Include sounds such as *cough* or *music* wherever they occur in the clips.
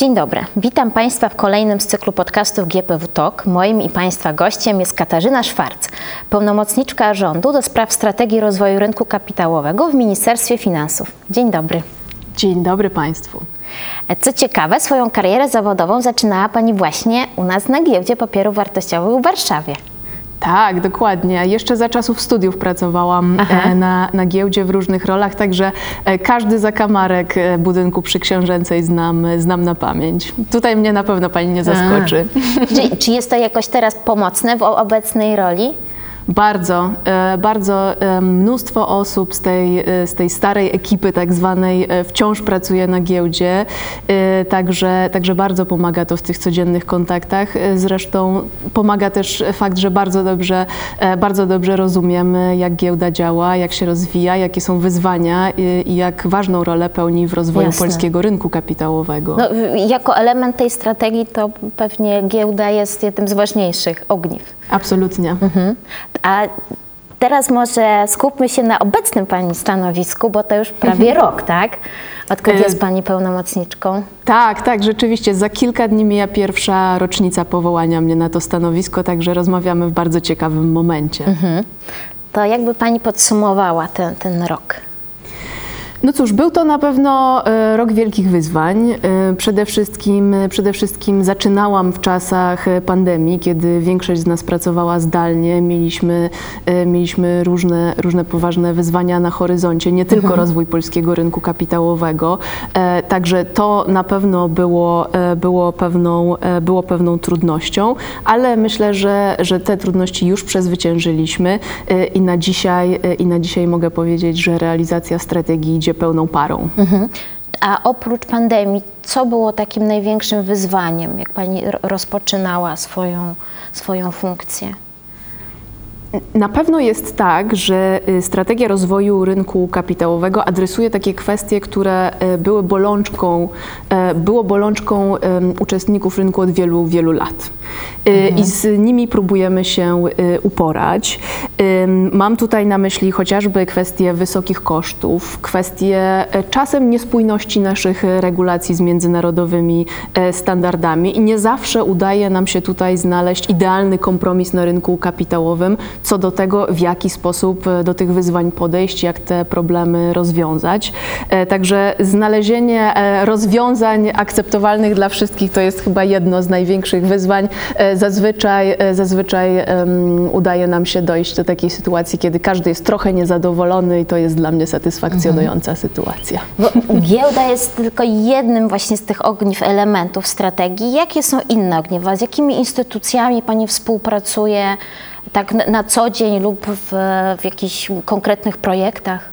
Dzień dobry. Witam Państwa w kolejnym z cyklu podcastów GPW Talk. Moim i Państwa gościem jest Katarzyna Szwarc, pełnomocniczka rządu do spraw strategii rozwoju rynku kapitałowego w Ministerstwie Finansów. Dzień dobry. Dzień dobry Państwu. Co ciekawe, swoją karierę zawodową zaczynała Pani właśnie u nas na giełdzie papierów wartościowych w Warszawie. Tak, dokładnie. Jeszcze za czasów studiów pracowałam Aha. e, na, na giełdzie w różnych rolach, także e, każdy zakamarek e, budynku przy Książęcej znam, znam na pamięć. Tutaj mnie na pewno Pani nie zaskoczy. *laughs* Czy, czy jest to jakoś teraz pomocne w obecnej roli? Bardzo, e, bardzo mnóstwo osób z tej, e, z tej starej ekipy tak zwanej e, wciąż pracuje na giełdzie, także, także bardzo pomaga to w tych codziennych kontaktach. Zresztą pomaga też fakt, że bardzo dobrze, bardzo dobrze rozumiemy, jak giełda działa, jak się rozwija, jakie są wyzwania i, i jak ważną rolę pełni w rozwoju Jasne. polskiego rynku kapitałowego. No, jako element tej strategii to pewnie giełda jest jednym z ważniejszych ogniw. Absolutnie. Mhm. A teraz może skupmy się na obecnym Pani stanowisku, bo to już prawie rok, tak? Odkąd E, jest Pani pełnomocniczką? Tak, tak, rzeczywiście. Za kilka dni mija pierwsza rocznica powołania mnie na to stanowisko, także rozmawiamy w bardzo ciekawym momencie. To jakby Pani podsumowała ten, ten rok? No cóż, był to na pewno e, rok wielkich wyzwań. E, Przede wszystkim, przede wszystkim zaczynałam w czasach e, pandemii, kiedy większość z nas pracowała zdalnie. Mieliśmy, mieliśmy różne, różne poważne wyzwania na horyzoncie, nie tylko rozwój polskiego rynku kapitałowego. Także to na pewno było, było, pewną, było pewną trudnością, ale myślę, że, że te trudności już przezwyciężyliśmy i na dzisiaj, i na dzisiaj mogę powiedzieć, że realizacja strategii idzie pełną parą. Mhm. A oprócz pandemii, co było takim największym wyzwaniem, jak Pani ro- rozpoczynała swoją, swoją funkcję? Na pewno jest tak, że y, strategia rozwoju rynku kapitałowego adresuje takie kwestie, które y, były bolączką, e, było bolączką uczestników rynku od wielu, wielu lat. Y, I z nimi próbujemy się y, uporać. Mam tutaj na myśli chociażby kwestie wysokich kosztów, kwestie e, czasem niespójności naszych regulacji z międzynarodowymi e, standardami i nie zawsze udaje nam się tutaj znaleźć idealny kompromis na rynku kapitałowym co do tego, w jaki sposób e, do tych wyzwań podejść, jak te problemy rozwiązać. E, Także znalezienie e, rozwiązań akceptowalnych dla wszystkich to jest chyba jedno z największych wyzwań. Zazwyczaj, zazwyczaj udaje nam się dojść do takiej sytuacji, kiedy każdy jest trochę niezadowolony i to jest dla mnie satysfakcjonująca sytuacja. Bo giełda jest tylko jednym właśnie z tych ogniw elementów strategii. Jakie są inne ogniwa? Z jakimi instytucjami Pani współpracuje tak na, co dzień lub w, w jakichś konkretnych projektach?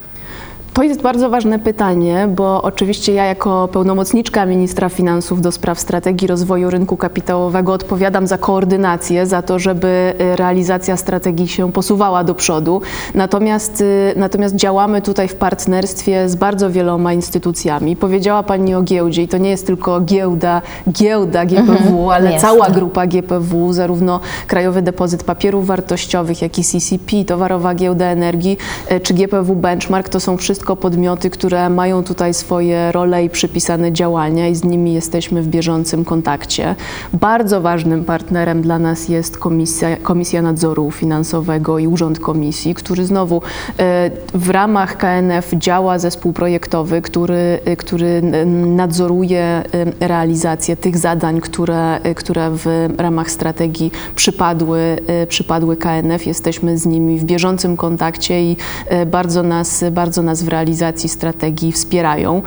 To jest bardzo ważne pytanie, bo oczywiście ja jako pełnomocniczka ministra finansów do spraw strategii rozwoju rynku kapitałowego odpowiadam za koordynację, za to, żeby y, realizacja strategii się posuwała do przodu. Natomiast, y, natomiast działamy tutaj w partnerstwie z bardzo wieloma instytucjami. Powiedziała Pani o giełdzie i to nie jest tylko giełda, giełda GPW, ale jasne. cała grupa GPW, zarówno Krajowy Depozyt Papierów Wartościowych, jak i CCP, Towarowa Giełda Energii e, czy GPW Benchmark, to są wszystko podmioty, które mają tutaj swoje role i przypisane działania i z nimi jesteśmy w bieżącym kontakcie. Bardzo ważnym partnerem dla nas jest Komisja, Komisja Nadzoru Finansowego i Urząd Komisji, który znowu e, w ramach KNF działa zespół projektowy, który, e, który nadzoruje e, realizację tych zadań, które, które w ramach strategii przypadły, przypadły KNF. Jesteśmy z nimi w bieżącym kontakcie i bardzo nas, bardzo nas w realizacji strategii wspierają.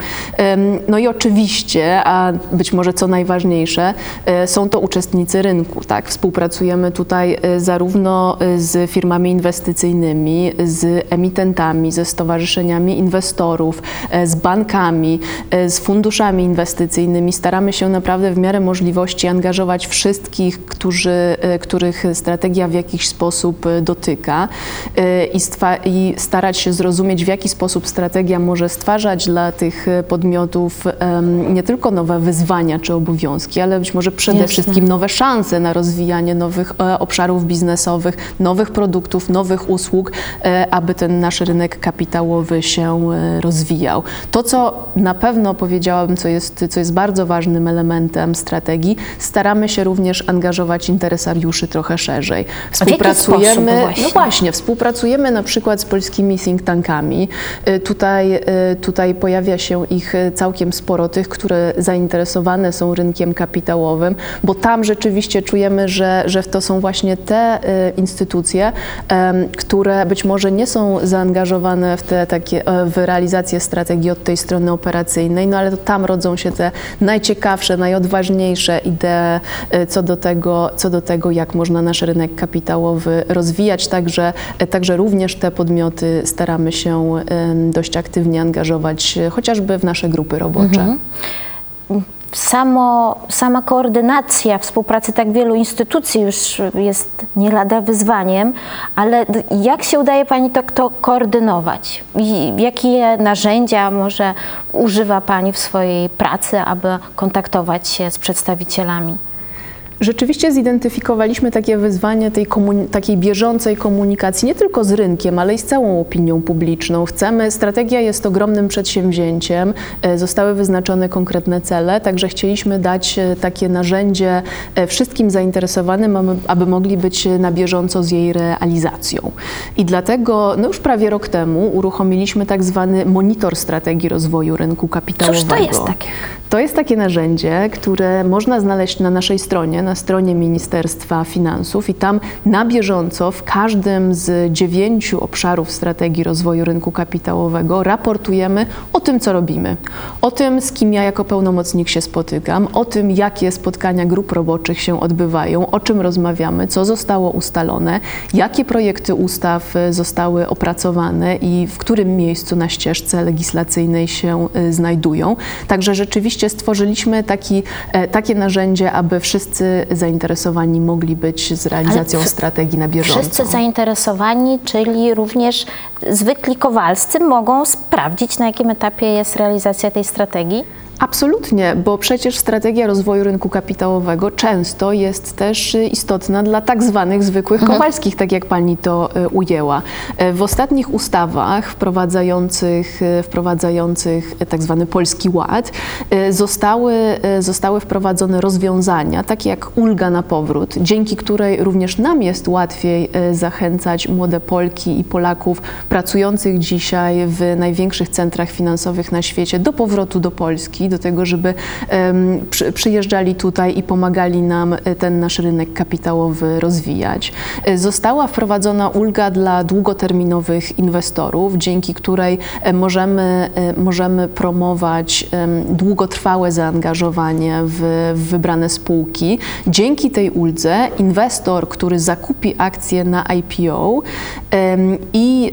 No i oczywiście, a być może co najważniejsze, e, są to uczestnicy rynku. Tak? Współpracujemy tutaj e, zarówno e, z firmami inwestycyjnymi, z emitentami, ze stowarzyszeniami inwestorów, z bankami, z funduszami inwestycyjnymi. Staramy się naprawdę w miarę możliwości angażować wszystkich, którzy, których strategia w jakiś sposób dotyka i, i starać się zrozumieć, w jaki sposób strategia strategia może stwarzać dla tych e, podmiotów nie tylko nowe wyzwania czy obowiązki, ale być może przede Jasne. wszystkim nowe szanse na rozwijanie nowych e, obszarów biznesowych, nowych produktów, nowych usług, e, aby ten nasz rynek kapitałowy się rozwijał. To, co na pewno powiedziałabym, co jest, co jest bardzo ważnym elementem strategii, staramy się również angażować interesariuszy trochę szerzej. sposób właśnie? no właśnie, współpracujemy na przykład z polskimi think tankami. Tutaj, y, tutaj pojawia się ich y, całkiem sporo, tych, które zainteresowane są rynkiem kapitałowym, bo tam rzeczywiście czujemy, że, że to są właśnie te y, instytucje, które być może nie są zaangażowane w, te takie, e, w realizację strategii od tej strony operacyjnej, no ale to tam rodzą się te najciekawsze, najodważniejsze idee co do tego, co do tego jak można nasz rynek kapitałowy rozwijać. Także, e, także również te podmioty staramy się dość aktywnie angażować, e, chociażby w nasze grupy robocze. Samo, sama koordynacja współpracy tak wielu instytucji już jest nie lada wyzwaniem, ale jak się udaje Pani to, to koordynować? I jakie narzędzia może używa Pani w swojej pracy, aby kontaktować się z przedstawicielami? Rzeczywiście zidentyfikowaliśmy takie wyzwanie tej takiej bieżącej komunikacji nie tylko z rynkiem, ale i z całą opinią publiczną. Chcemy, strategia jest ogromnym przedsięwzięciem, e, zostały wyznaczone konkretne cele, także chcieliśmy dać e, takie narzędzie e, wszystkim zainteresowanym, aby- mogli być na bieżąco z jej realizacją. I dlatego no już prawie rok temu uruchomiliśmy tak zwany monitor strategii rozwoju rynku kapitałowego. Cóż to jest takie? To jest takie narzędzie, które można znaleźć na naszej stronie, na stronie Ministerstwa Finansów i tam na bieżąco w każdym z dziewięciu obszarów strategii rozwoju rynku kapitałowego raportujemy o tym, co robimy, o tym, z kim ja jako pełnomocnik się spotykam, o tym, jakie spotkania grup roboczych się odbywają, o czym rozmawiamy, co zostało ustalone, jakie projekty ustaw zostały opracowane i w którym miejscu na ścieżce legislacyjnej się e, znajdują. Także rzeczywiście stworzyliśmy taki, e, takie narzędzie, aby wszyscy zainteresowani mogli być z realizacją strategii na bieżąco. Wszyscy zainteresowani, czyli również zwykli kowalscy mogą sprawdzić, na jakim etapie jest realizacja tej strategii? Absolutnie, bo przecież strategia rozwoju rynku kapitałowego często jest też y, istotna dla tak zwanych zwykłych kowalskich, tak jak pani to y, ujęła. E, W ostatnich ustawach wprowadzających, y, wprowadzających tak zwany Polski Ład zostały, zostały wprowadzone rozwiązania, takie jak ulga na powrót, dzięki której również nam jest łatwiej zachęcać młode Polki i Polaków pracujących dzisiaj w największych centrach finansowych na świecie do powrotu do Polski, do tego, żeby przyjeżdżali tutaj i pomagali nam e, ten nasz rynek kapitałowy rozwijać. E, Została wprowadzona ulga dla długoterminowych inwestorów, dzięki której e, możemy, możemy promować długotrwałe zaangażowanie w, w wybrane spółki. Dzięki tej uldze inwestor, który zakupi akcje na IPO i,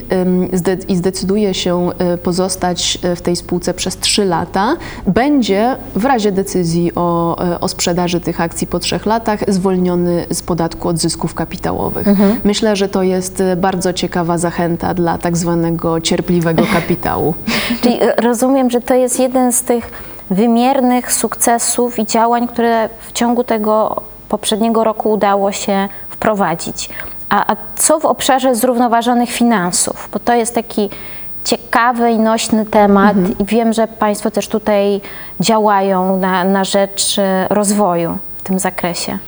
i zdecyduje się pozostać w tej spółce przez 3 lata, będzie w razie decyzji o, e, o sprzedaży tych akcji po trzech latach zwolniony z podatku od zysków kapitałowych. Myślę, że to jest e, bardzo ciekawa zachęta dla tak zwanego cierpliwego *laughs* kapitału. Czyli e, rozumiem, że to jest jeden z tych wymiernych sukcesów i działań, które w ciągu tego poprzedniego roku udało się wprowadzić. A, a co w obszarze zrównoważonych finansów? Bo to jest taki ciekawy i nośny temat i wiem, że Państwo też tutaj działają na, na rzecz e, rozwoju w tym zakresie.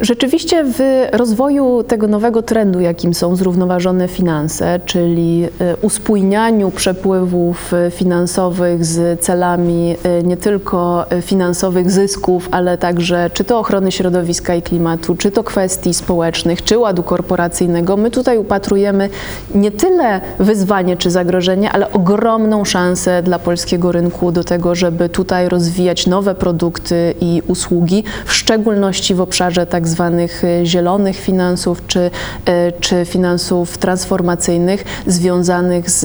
Rzeczywiście w rozwoju tego nowego trendu, jakim są zrównoważone finanse, czyli e, uspójnianiu przepływów e, finansowych z celami e, nie tylko finansowych zysków, ale także czy to ochrony środowiska i klimatu, czy to kwestii społecznych, czy ładu korporacyjnego, my tutaj upatrujemy nie tyle wyzwanie czy zagrożenie, ale ogromną szansę dla polskiego rynku do tego, żeby tutaj rozwijać nowe produkty i usługi, w szczególności w obszarze tak zwanych e, zielonych finansów czy, e, czy finansów transformacyjnych związanych z,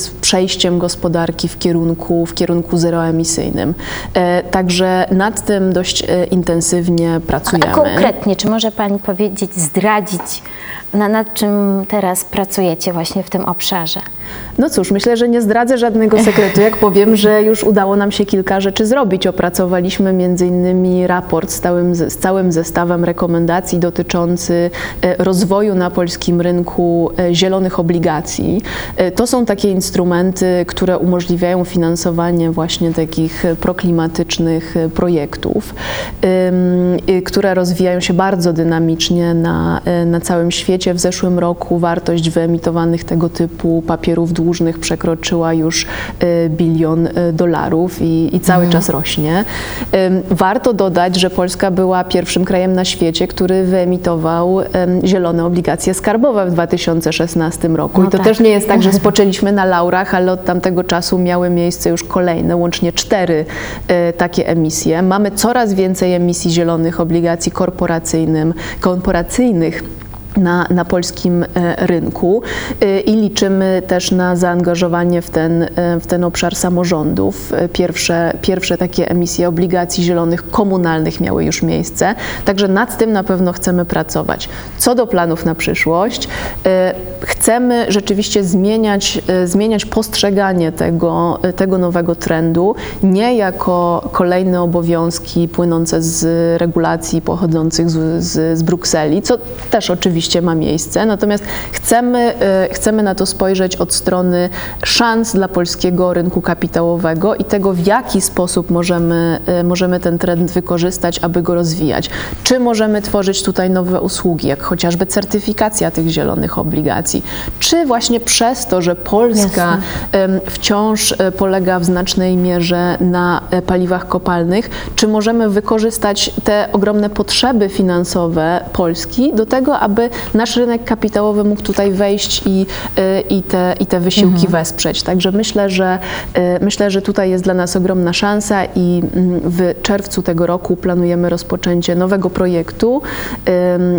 z przejściem gospodarki w kierunku, w kierunku zeroemisyjnym. E, Także nad tym dość intensywnie A pracujemy. konkretnie, czy może Pani powiedzieć, zdradzić, na, nad czym teraz pracujecie właśnie w tym obszarze? No cóż, myślę, że nie zdradzę żadnego sekretu, jak powiem, że już udało nam się kilka rzeczy zrobić. Opracowaliśmy innymi raport z całym, z całym zestawem rekomendacji dotyczący e, rozwoju na polskim rynku e, zielonych obligacji. E, To są takie instrumenty, które umożliwiają finansowanie właśnie takich proklimatycznych projektów, które rozwijają się bardzo dynamicznie na, na całym świecie. W zeszłym roku wartość wyemitowanych tego typu papierów dłużnych przekroczyła już e, bilion e, dolarów i, i cały czas rośnie. Warto dodać, że Polska była pierwszym krajem na świecie, który wyemitował em, zielone obligacje skarbowe w 2016 roku. No I to tak. też nie jest tak, że *laughs* spoczęliśmy na laurach, ale od tamtego czasu miały miejsce już kolejne, łącznie cztery e, takie emisje. Mamy coraz więcej emisji zielonych obligacji korporacyjnym, korporacyjnych na, na polskim e, rynku e, i liczymy też na zaangażowanie w ten, e, w ten obszar samorządów. Pierwsze, pierwsze takie emisje obligacji zielonych komunalnych miały już miejsce, także nad tym na pewno chcemy pracować. Co do planów na przyszłość, chcemy rzeczywiście zmieniać, zmieniać postrzeganie tego, tego nowego trendu, nie jako kolejne obowiązki płynące z regulacji pochodzących z, z, z Brukseli, co też oczywiście ma miejsce, natomiast chcemy, e, chcemy na to spojrzeć od strony szans dla polskiego rynku kapitałowego i tego, w jaki sposób możemy, e, możemy ten trend wykorzystać, aby go rozwijać. Czy możemy tworzyć tutaj nowe usługi, jak chociażby certyfikacja tych zielonych obligacji, czy właśnie przez to, że Polska em, wciąż e, polega w znacznej mierze na paliwach kopalnych, czy możemy wykorzystać te ogromne potrzeby finansowe Polski do tego, aby nasz rynek kapitałowy mógł tutaj wejść i, e, i, te, i te wysiłki wesprzeć. Także myślę, że e, myślę, że tutaj jest dla nas ogromna szansa i mm, w czerwcu tego roku planujemy rozpoczęcie nowego projektu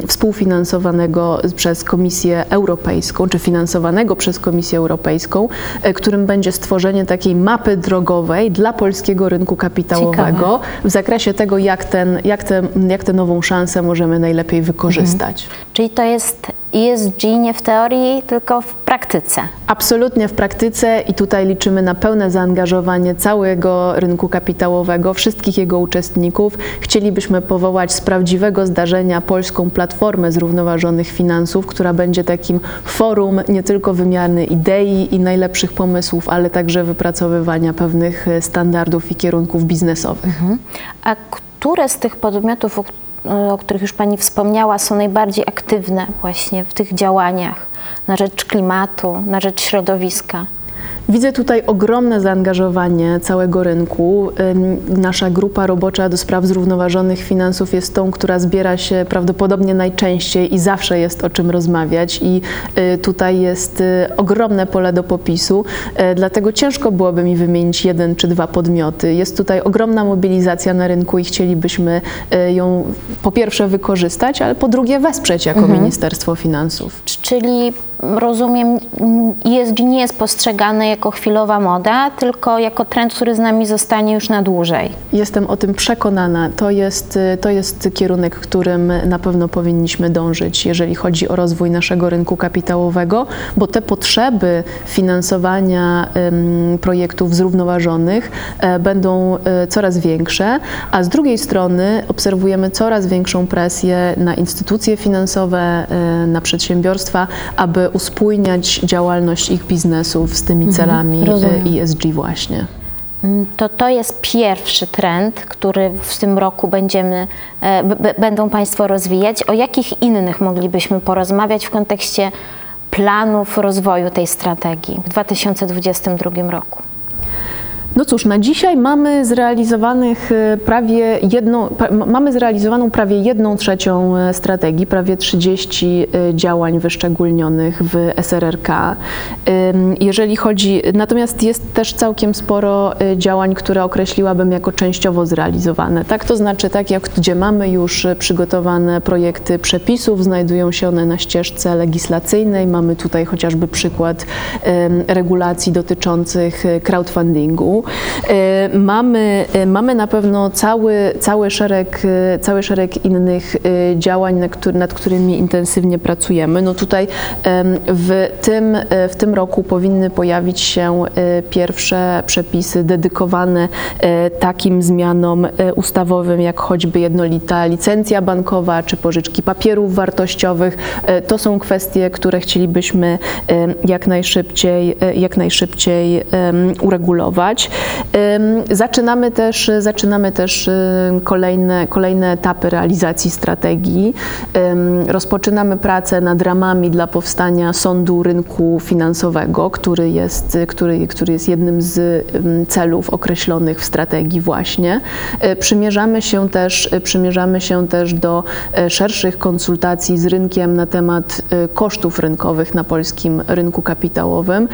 współfinansowanego przez Komisję Europejską, czy finansowanego przez Komisję Europejską, e, którym będzie stworzenie takiej mapy drogowej dla polskiego rynku kapitałowego Ciekawe. w zakresie tego, jak, ten, jak, te, jak tę nową szansę możemy najlepiej wykorzystać. Czyli to jest ESG nie w teorii, tylko w praktyce. Absolutnie w praktyce i tutaj liczymy na pełne zaangażowanie całego rynku kapitałowego, wszystkich jego uczestników. Chcielibyśmy powołać z prawdziwego zdarzenia polską platformę zrównoważonych finansów, która będzie takim forum nie tylko wymiany idei i najlepszych pomysłów, ale także wypracowywania pewnych standardów i kierunków biznesowych. A które z tych podmiotów, o, o których już Pani wspomniała, są najbardziej aktywne właśnie w tych działaniach na rzecz klimatu, na rzecz środowiska? Widzę tutaj ogromne zaangażowanie całego rynku. Nasza grupa robocza do spraw zrównoważonych finansów jest tą, która zbiera się prawdopodobnie najczęściej i zawsze jest o czym rozmawiać i y, tutaj jest y, ogromne pole do popisu, y, dlatego ciężko byłoby mi wymienić jeden czy dwa podmioty. Jest tutaj ogromna mobilizacja na rynku i chcielibyśmy y, ją po pierwsze wykorzystać, ale po drugie wesprzeć jako Ministerstwo Finansów. Czyli rozumiem, ESG nie jest postrzegane jako chwilowa moda, tylko jako trend, który z nami zostanie już na dłużej. Jestem o tym przekonana. To jest, to jest kierunek, którym na pewno powinniśmy dążyć, jeżeli chodzi o rozwój naszego rynku kapitałowego, bo te potrzeby finansowania projektów zrównoważonych e, będą e, coraz większe, a z drugiej strony obserwujemy coraz większą presję na instytucje finansowe, e, na przedsiębiorstwa, aby uspójniać działalność ich biznesów z tymi celami e, rozumiem. ESG właśnie. Mm, To to jest pierwszy trend, który w tym roku będziemy, e, b- będą Państwo rozwijać. O jakich innych moglibyśmy porozmawiać w kontekście planów rozwoju tej strategii w 2022 roku? No cóż, na dzisiaj mamy zrealizowanych e, prawie jedną, pra- mamy zrealizowaną prawie jedną trzecią e, strategii, prawie 30 e, działań wyszczególnionych w SRRK. Jeżeli chodzi, natomiast jest też całkiem sporo działań, które określiłabym jako częściowo zrealizowane. Tak, to znaczy tak, jak gdzie mamy już przygotowane projekty przepisów, znajdują się one na ścieżce legislacyjnej. Mamy tutaj chociażby przykład regulacji dotyczących crowdfundingu. E, Mamy, e, mamy na pewno cały, cały, szereg, e, cały szereg innych działań, nad, który, nad którymi intensywnie pracujemy. No tutaj w tym, e, w tym roku powinny pojawić się e, pierwsze przepisy dedykowane e, takim zmianom ustawowym, jak choćby jednolita licencja bankowa czy pożyczki papierów wartościowych. To są kwestie, które chcielibyśmy jak najszybciej, jak najszybciej uregulować. Zaczynamy też, zaczynamy też em, kolejne, kolejne etapy realizacji strategii. Rozpoczynamy pracę nad ramami dla powstania sądu rynku finansowego, który jest, który, który jest jednym z celów określonych w strategii właśnie. E, Przymierzamy się też, e, przymierzamy się też do szerszych konsultacji z rynkiem na temat kosztów rynkowych na polskim rynku kapitałowym.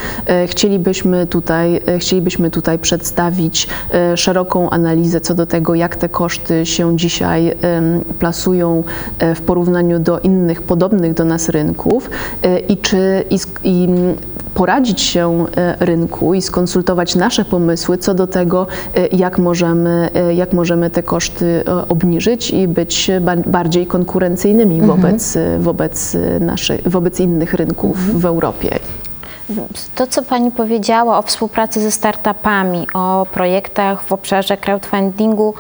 Chcielibyśmy tutaj, chcielibyśmy tutaj przedstawić e, szeroką analizę co do tego, jak te koszty się dzisiaj plasują e, w porównaniu do innych podobnych do nas rynków e, i czy i, i poradzić się rynku i skonsultować nasze pomysły co do tego, jak możemy, jak możemy te koszty obniżyć i być ba- bardziej konkurencyjnymi wobec, e, wobec, e, naszych, wobec innych rynków w Europie. To, co Pani powiedziała o współpracy ze startupami, o projektach w obszarze crowdfundingu,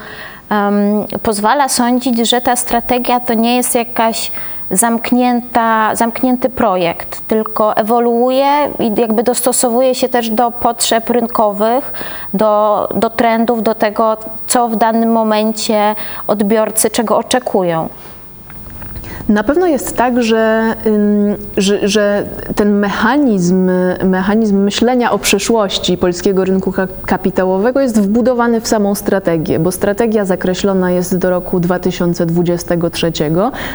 em, pozwala sądzić, że ta strategia to nie jest jakaś zamknięta, zamknięty projekt, tylko ewoluuje i jakby dostosowuje się też do potrzeb rynkowych, do, do trendów, do tego, co w danym momencie odbiorcy czego oczekują. Na pewno jest tak, że, że, że ten mechanizm, mechanizm myślenia o przyszłości polskiego rynku ka- kapitałowego jest wbudowany w samą strategię, bo strategia zakreślona jest do roku 2023,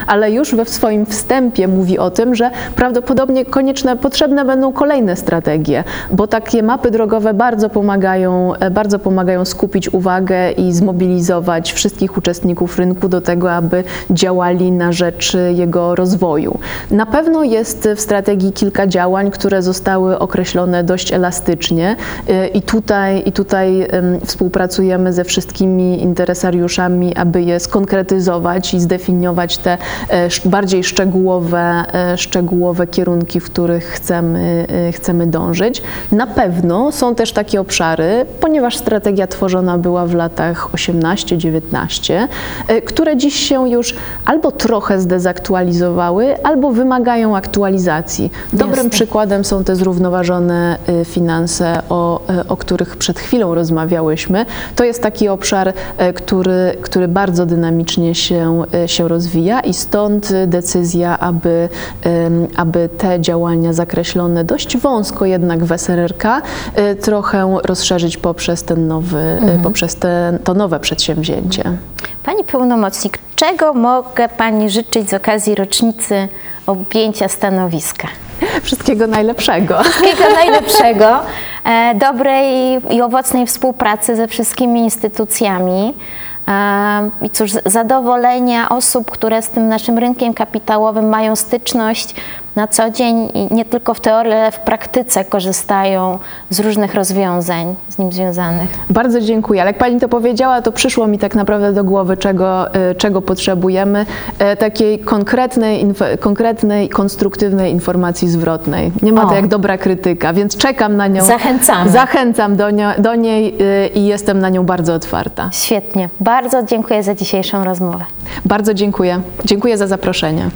ale już we swoim wstępie mówi o tym, że prawdopodobnie konieczne, potrzebne będą kolejne strategie, bo takie mapy drogowe bardzo pomagają, e, bardzo pomagają skupić uwagę i zmobilizować wszystkich uczestników rynku do tego, aby działali na rzecz jego rozwoju. Na pewno jest w strategii kilka działań, które zostały określone dość elastycznie y, i tutaj, i tutaj współpracujemy ze wszystkimi interesariuszami, aby je skonkretyzować i zdefiniować te e, bardziej szczegółowe, e, szczegółowe kierunki, w których chcemy, e, chcemy dążyć. Na pewno są też takie obszary, ponieważ strategia tworzona była w latach 18-19, e, które dziś się już albo trochę zdezaktualizowały, albo wymagają aktualizacji. Dobrym Jasne. przykładem są te zrównoważone y, finanse, o, y, o których przed chwilą rozmawiałyśmy. To jest taki obszar, y, który, który bardzo dynamicznie się, się rozwija i stąd decyzja, aby, aby te działania zakreślone dość wąsko jednak w SRRK trochę rozszerzyć poprzez, ten nowy, y, poprzez te, to nowe przedsięwzięcie. Pani pełnomocnik, czego mogę Pani życzyć z okazji rocznicy objęcia stanowiska? Wszystkiego najlepszego. Wszystkiego *laughs* najlepszego, e, dobrej i owocnej współpracy ze wszystkimi instytucjami. E, I cóż, zadowolenia osób, które z tym naszym rynkiem kapitałowym mają styczność na co dzień i nie tylko w teorii, ale w praktyce korzystają z różnych rozwiązań z nim związanych. Bardzo dziękuję. Ale jak Pani to powiedziała, to przyszło mi tak naprawdę do głowy, czego, e, czego potrzebujemy. E, Takiej konkretnej, konkretnej, konstruktywnej informacji zwrotnej. Nie ma O. to jak dobra krytyka, więc czekam na nią. Zachęcamy. Zachęcam do, do niej e, i jestem na nią bardzo otwarta. Świetnie. Bardzo dziękuję za dzisiejszą rozmowę. Bardzo dziękuję. Dziękuję za zaproszenie.